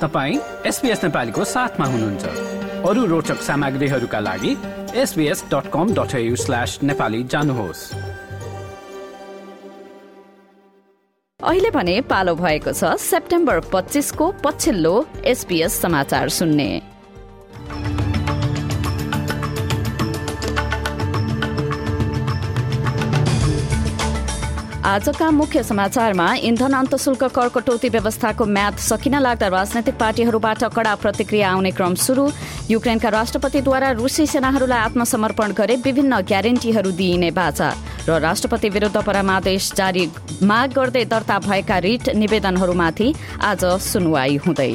तपाईँ एसपिएस नेपालीको साथमा हुनुहुन्छ। अरू रोचक सामग्रीहरूका लागि SBS dot com dot slash Nepali जानुहोस्। अहिले भने पालो भएको छ सेप्टेम्बर पच्चिसको पछिल्लो एसपीएस समाचार सुन्ने। आजका मुख्य समाचारमा इन्धन अन्तशुल्क कर कटौती व्यवस्थाको म्याद सकिन लाग्दा राजनैतिक पार्टीहरूबाट कडा प्रतिक्रिया आउने क्रम शुरू युक्रेनका राष्ट्रपतिद्वारा रुसी सेनाहरूलाई आत्मसमर्पण गरे विभिन्न ग्यारेन्टीहरू दिइने बाचा। र राष्ट्रपति विरूद्ध परामादेश जारी माग गर्दै दर्ता भएका रिट निवेदनहरूमाथि आज सुनवाई हुँदै।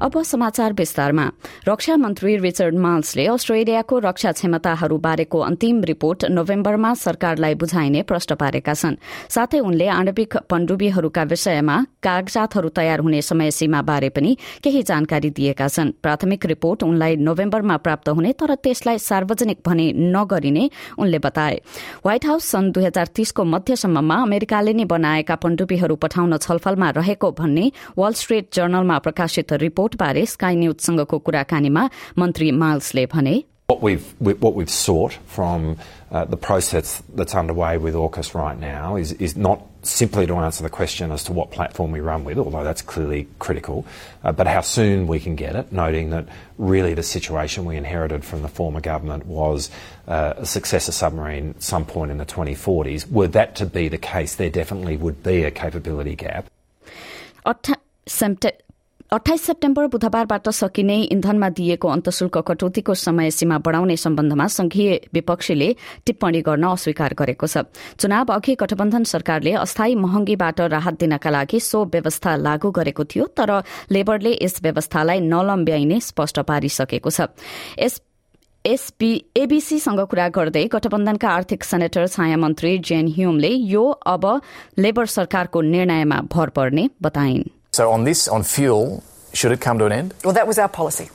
अब समाचार विस्तारमा। रक्षा मन्त्री रिचर्ड माल्सले अस्ट्रेलियाको रक्षा क्षमताहरू बारेको अन्तिम रिपोर्ट नोभेम्बरमा सरकारलाई बुझाइने प्रश्न पारेका छन्। साथै उनले आणविक पण्डुबीहरूका विषयमा कागजातहरू तयार हुने समय सीमा बारे पनि केही जानकारी दिएका छन्। प्राथमिक रिपोर्ट उनलाई नोभेम्बरमा प्राप्त हुने तर त्यसलाई सार्वजनिक भने नगरिने उनले बताए। व्हाइट हाउस सन् दुई हजार तीसको मध्यसम्ममा अमेरिकाले नै बनाएका पण्डुबीहरू पठाउन छलफलमा रहेको भन्ने वाल स्ट्रीट जर्नलमा प्रकाशित रिपोर्ट रिपोर्टबारे स्काई न्यूजसँगको कुराकानीमा मन्त्री माइल्सले भने What we've, what we've sought from uh, the process that's underway with AUKUS right now is, is not simply to answer the question as to what platform we run with, although that's clearly critical, uh, but how soon we can get it, noting that really the situation we inherited from the former government was uh, a successor submarine at some point in the 2040s. Were that to be the case, there definitely would be a capability gap. अठाइस September बुधबारबाट सकिने इन्धनमा दिएको अन्तशुल्क कटौतीको समय सीमा बढ़ाउने सम्बन्धमा संघीय विपक्षीले टिप्पणी गर्न अस्वीकार गरेको छ। चुनाव अघि गठबन्धन सरकारले अस्थायी महँगीबाट राहत दिनका लागि सो व्यवस्था लागू गरेको थियो तर लेबरले यस व्यवस्थालाई नलम्ब्याइने स्पष्ट पारिसकेको छ। एबीसीसँग कुरा गर्दै गठबन्धनका आर्थिक सेनेटर छाया मन्त्री जेन ह्युमले यो अब लेबर सरकारको निर्णयमा भर पर्ने बताइन्। So on this, on fuel, should it come to an end? Well, that was our policy.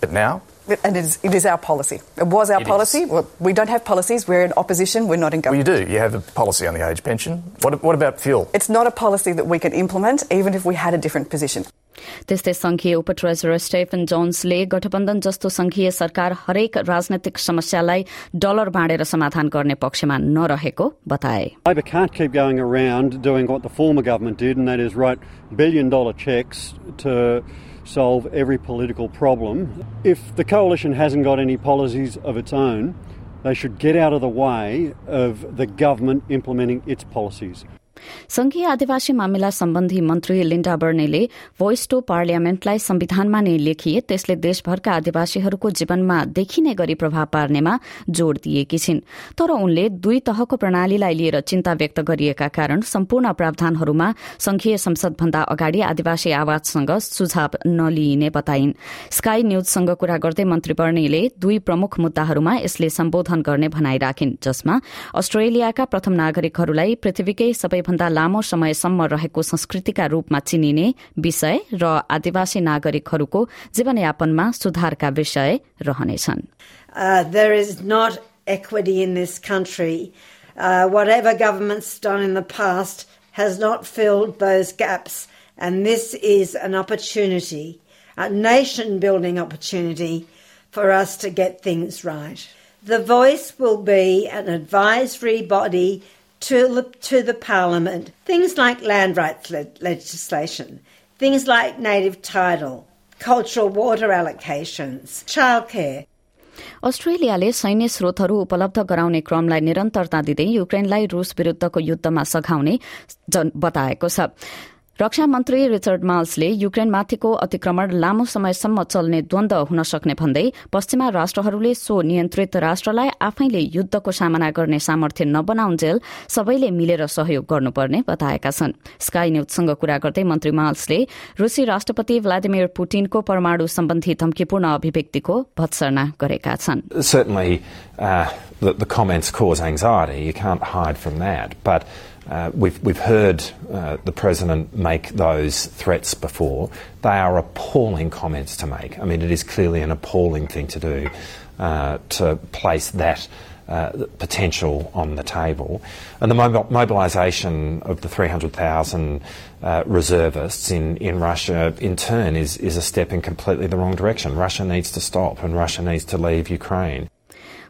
But now? And it is, it is our policy. It was our it policy. Well, we don't have policies. We're in opposition. We're not in government. Well, you do. You have a policy on the age pension. What, what about fuel? It's not a policy that we can implement, even if we had a different position. त्यस्तै संघीय उप treasurer Stephen जोन्सले गठबन्धन जस्तो संघीय सरकार हरेक राजनैतिक समस्यालाई डलर बाँडेर समाधान गर्ने पक्षमा नरहेको बताए Labour can't keep going around doing what the former government did, and that is write billion dollar checks to solve every political problem. If the coalition hasn't got any policies of its own, they should get out of the way of the government implementing its policies. संघीय आदिवासी मामिला सम्बन्धी मन्त्री Linda बर्नेले voice to पार्लियामेन्टलाई संविधानमा नै लेखिए त्यसले देशभरका आदिवासीहरूको जीवनमा देखिने गरी प्रभाव पार्नेमा जोड़ दिएकी छिन्। तर उनले दुई तहको प्रणालीलाई लिएर चिन्ता व्यक्त गरिएका कारण सम्पूर्ण प्रावधानहरूमा संघीय संसदभन्दा अगाडि आदिवासी आवाजसँग सुझाव नलिइने बताइन्। स्काई न्यूजसँग कुरा गर्दै मन्त्री बर्नेले दुई प्रमुख मुद्दाहरूमा यसले सम्बोधन गर्ने भनाई राखिन् जसमा अस्ट्रेलियाका प्रथम नागरिकहरूलाई पृथ्वीकै सबै भन्दा लामो समयसम्म रहेको संस्कृतिका रूपमा चिनिने विषय र आदिवासी नागरिकहरूको जीवनयापनमा सुधारका विषय रहनेछन् There is not equity in this country. Uh, whatever government's done in the past has not filled those gaps, and this is an opportunity, a nation building opportunity for us to get things right. The voice will be an advisory body to, to the Parliament things like land rights le- legislation, things like native title, cultural water allocations, childcare. अस्ट्रेलियाले सैन्य स्रोतहरू उपलब्ध गराउने क्रमलाई निरन्तरता दिँदै युक्रेनलाई रूस विरूद्धको युद्धमा सघाउने बताएको छ रक्षा मन्त्री रिचर्ड माल्सले युक्रेनमाथिको अतिक्रमण लामो समयसम्म चल्ने द्वन्द हुन सक्ने भन्दै पश्चिमा राष्ट्रहरूले सो नियन्त्रित राष्ट्रलाई आफैले युद्धको सामना गर्ने सामर्थ्य नबनाउन्जेल सबैले मिलेर सहयोग गर्नुपर्ने बताएका छन्। स्काई न्यूजसँग कुरा गर्दै मन्त्री माल्सले रूसी राष्ट्रपति भ्लादिमिर पुटिनको परमाणु सम्बन्धी धम्कीपूर्ण अभिव्यक्तिको भत्सना गरेका छन्। Uh, make those threats before. They are appalling comments to make. I mean, it is clearly an appalling thing to do uh, to place that uh, potential on the table. And the mobilisation of the 300,000 uh, reservists in, in Russia, in turn, is, is a step in completely the wrong direction. Russia needs to stop and Russia needs to leave Ukraine.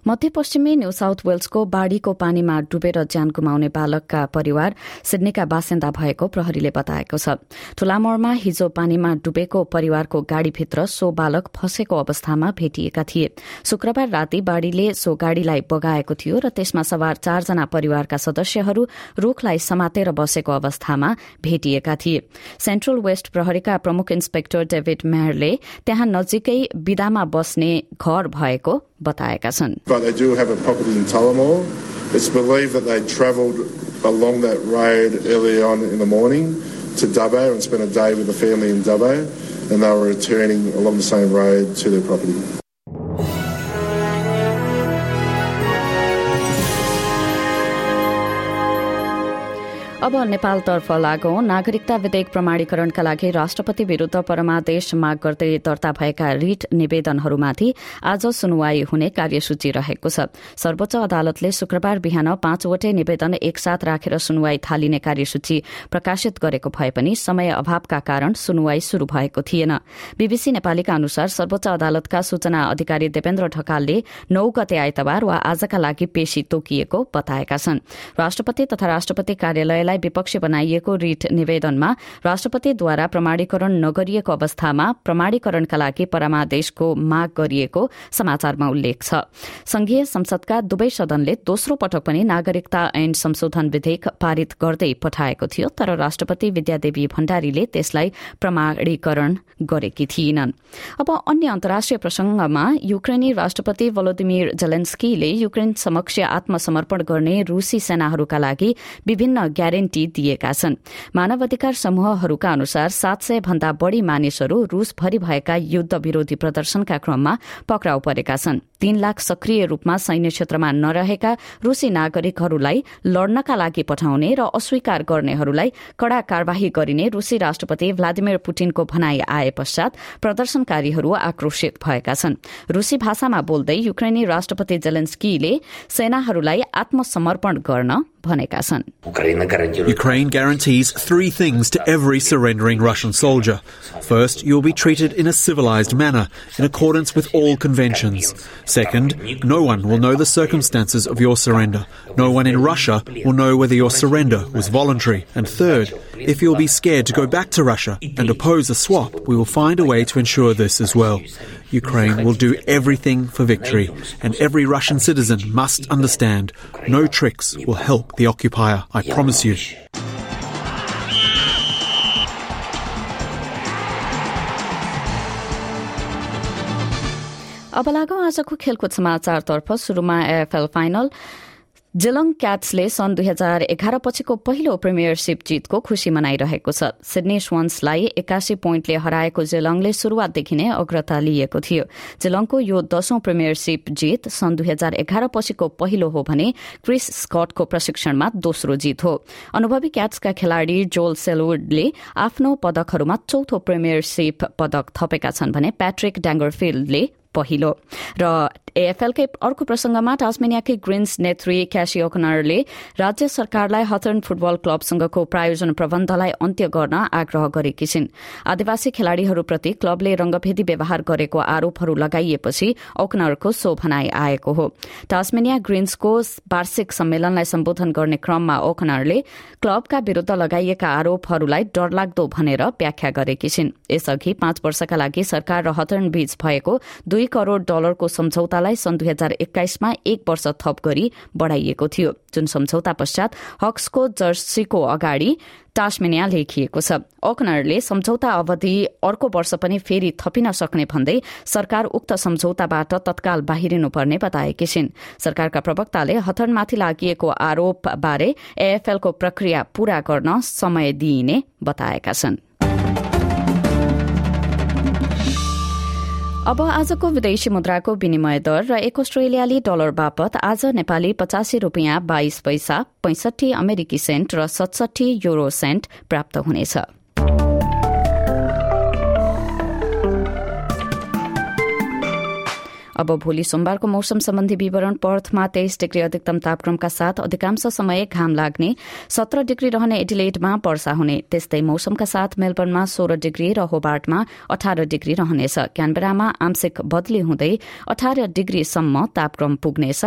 मध्यपश्चिमी New South वेल्सको बाढ़ीको पानीमा डुबेर ज्यान गुमाउने बालकका परिवार सिडनीका बासिन्दा भएको प्रहरीले बताएको छ। ठूलामोड़मा हिजो पानीमा डुबेको परिवारको गाड़ीभित्र सो बालक फँसेको अवस्थामा भेटिएका थिए। शुक्रबार राति बाढ़ीले सो गाड़ीलाई बगाएको थियो र त्यसमा सवार चारजना परिवारका सदस्यहरू रूखलाई समातेर बसेको अवस्थामा भेटिएका थिए। सेन्ट्रल वेस्ट प्रहरीका प्रमुख इन्सपेक्टर डेभिड मेयरले त्यहाँ नजिकै विदामा बस्ने घर भएको बताएका छन्। But they do have a property in Tullamore. It's believed that they travelled along that road early on in the morning to Dubbo and spent a day with the family in Dubbo, and they were returning along the same road to their property. अब नेपालतर्फ लागौं नागरिकता विधेयक प्रमाणीकरणका लागि राष्ट्रपति विरूद्ध परमादेश माग गर्दै दर्ता भएका रिट निवेदनहरूमाथि आज सुनवाई हुने कार्यसूची रहेको छ। सर्वोच्च अदालतले शुक्रबार बिहान पाँचवटै निवेदन एकसाथ राखेर सुनवाई थालिने कार्यसूची प्रकाशित गरेको भए पनि समय अभावका कारण सुनवाई शुरू भएको थिएन। बीबीसी नेपालीका अनुसार सर्वोच्च अदालतका सूचना अधिकारी देवेन्द्र ढकालले नौ गते आइतबार वा आजका लागि पेशी तोकिएको बताएका छन्। राष्ट्रपति तथा राष्ट्रपति कार्यालयलाई विपक्षी बनाइएको रिट निवेदनमा राष्ट्रपतिद्वारा प्रमाणीकरण नगरिएको अवस्थामा प्रमाणीकरणका लागि परमादेशको माग गरिएको समाचारमा उल्लेख छ। संघीय संसदका दुवै सदनले दोस्रो पटक पनि नागरिकता ऐन संशोधन विधेयक पारित गर्दै पठाएको थियो तर राष्ट्रपति विद्यादेवी भण्डारीले त्यसलाई प्रमाणीकरण गरेकी थिएनन् अब अन्य अन्तर्राष्ट्रिय प्रसंगमा युक्रेनी राष्ट्रपति भलोदिमिर जेलेन्स्कीले युक्रेन समक्ष आत्मसमर्पण गर्ने रूसी सेनाहरूका लागि विभिन्न ग्यारेन्टी दिएका छन्। मानव अधिकार समूहहरूका अनुसार सात सय भन्दा बढ़ी मानिसहरू रूसभरि भएका युद्ध विरोधी प्रदर्शनका क्रममा पक्राउ परेका छन्। तीन लाख सक्रिय रूपमा सैन्य क्षेत्रमा नरहेका रूसी नागरिकहरूलाई लड्नका लागि पठाउने र अस्वीकार गर्नेहरूलाई कड़ा कार्यवाही गरिने रूसी राष्ट्रपति भ्लादिमिर पुटिनको भनाई आए पश्चात प्रदर्शनकारीहरू आक्रोशित भएका छन्। रूसी भाषामा बोल्दै युक्रेनी राष्ट्रपति जेलेन्स्कीले सेनाहरूलाई आत्मसमर्पण गर्न भनेका छन् Ukraine guarantees three things to every surrendering Russian soldier. First, you'll be treated in a civilized manner, in accordance with all conventions. Second, no one will know the circumstances of your surrender. No one in Russia will know whether your surrender was voluntary. And third, if you'll be scared to go back to Russia and oppose a swap, we will find a way to ensure this as well. Ukraine will do everything for victory, and every Russian citizen must understand no tricks will help the occupier, I promise you. अब लागौं आजको खेलकुद समाचारतर्फ शुरूमा AFL final जेलङ क्याट्सले सन् दुई हजार एघार पछिको पहिलो प्रिमियरसिप जितको खुशी मनाइरहेको छ। सिडनी स्वन्सलाई एकासी पोइन्टले हराएको जेलङले शुरूआतदेखि नै अग्रता लिएको थियो। जेलङको यो दशौं प्रिमियरसिप जित सन् दुई हजार एघार पछिको पहिलो हो भने क्रिस स्कटको प्रशिक्षणमा दोस्रो जित हो। अनुभवी क्याट्सका खेलाड़ी जोल सेलवुडले आफ्नो पदकहरूमा चौथो प्रिमियरसिप पदक थपेका छन् भने प्याट्रिक ड्याङ्गरफिल्डले पहिलो। र एएफएलकै अर्को प्रसंगमा टास्मेनियाकै ग्रिन्स नेत्री क्यासी ओकनरले राज्य सरकारलाई हथर्न फुटबल क्लबसँगको प्रायोजन प्रबन्धलाई अन्त्य गर्न आग्रह गरेकी छिन्। आदिवासी खेलाड़ीहरूप्रति क्लबले रंगभेदी व्यवहार गरेको आरोपहरू लगाइएपछि ओकनरको सो भनाई आएको हो। टास्मेनिया ग्रिन्सको वार्षिक सम्मेलनलाई सम्बोधन गर्ने क्रममा ओकनरले क्लबका विरूद्ध लगाइएका आरोपहरूलाई डरलाग्दो भनेर व्याख्या गरेकी छिन्। यसअघि पाँच वर्षका लागि सरकार र हथर्न बीच भएको दुई करोड़ डलरको सम्झौतालाई सन् दुई हजार एक्काइसमा एक वर्ष थप गरी बढ़ाइएको थियो। जुन सम्झौता पश्चात हक्सको जर्सीको अगाडि टास्मेनिया लेखिएको छ। ओकनरले सम्झौता अवधि अर्को वर्ष पनि फेरि थपिन सक्ने भन्दै सरकार उक्त सम्झौताबाट तत्काल बाहिरिनुपर्ने बताएकी छिन्। सरकारका प्रवक्ताले हथनमाथि लागिएको आरोपबारे एएफएलको प्रक्रिया पूरा गर्न समय दिइने बताएका छन्। अब आजको विदेशी मुद्राको विनिमय दर र एक अस्ट्रेलियाली डलर बापत आज नेपाली पचासी रूपियाँ बाइस पैसा पैंसठी अमेरिकी सेन्ट र सतसठी युरो सेन्ट प्राप्त हुनेछ। अब भोलि सोमबारको मौसम सम्बन्धी विवरण पर्थमा तेइस डिग्री अधिकतम तापक्रमका साथ अधिकांश समय घाम लाग्ने सत्र डिग्री रहने एडिलेटमा वर्षा हुने। त्यस्तै मौसमका साथ मेलबर्नमा सोह्र डिग्री र होबार्टमा अठार डिग्री रहनेछ। क्यानबेरामा आंशिक बदली हुँदै अठार डिग्रीसम्म तापक्रम पुग्नेछ।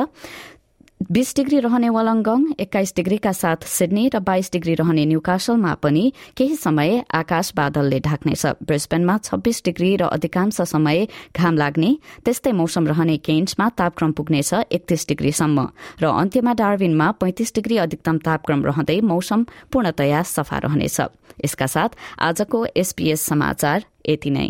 बीस डिग्री रहने वलङ्गङ एक्काइस डिग्रीका साथ सिडनी र बाइस डिग्री रहने न्यूकासलमा पनि केही समय आकाश बादलले ढाक्नेछ। ब्रिस्बेनमा छब्बीस डिग्री र अधिकांश समय घाम लाग्ने त्यस्तै मौसम रहने केन्समा तापक्रम पुग्नेछ एकतीस डिग्रीसम्म र अन्त्यमा डार्विनमा पैंतिस डिग्री अधिकतम तापक्रम रहँदै मौसम पूर्णतया सफा रहनेछ। यसका साथ आजको एसपीएस समाचार यति नै।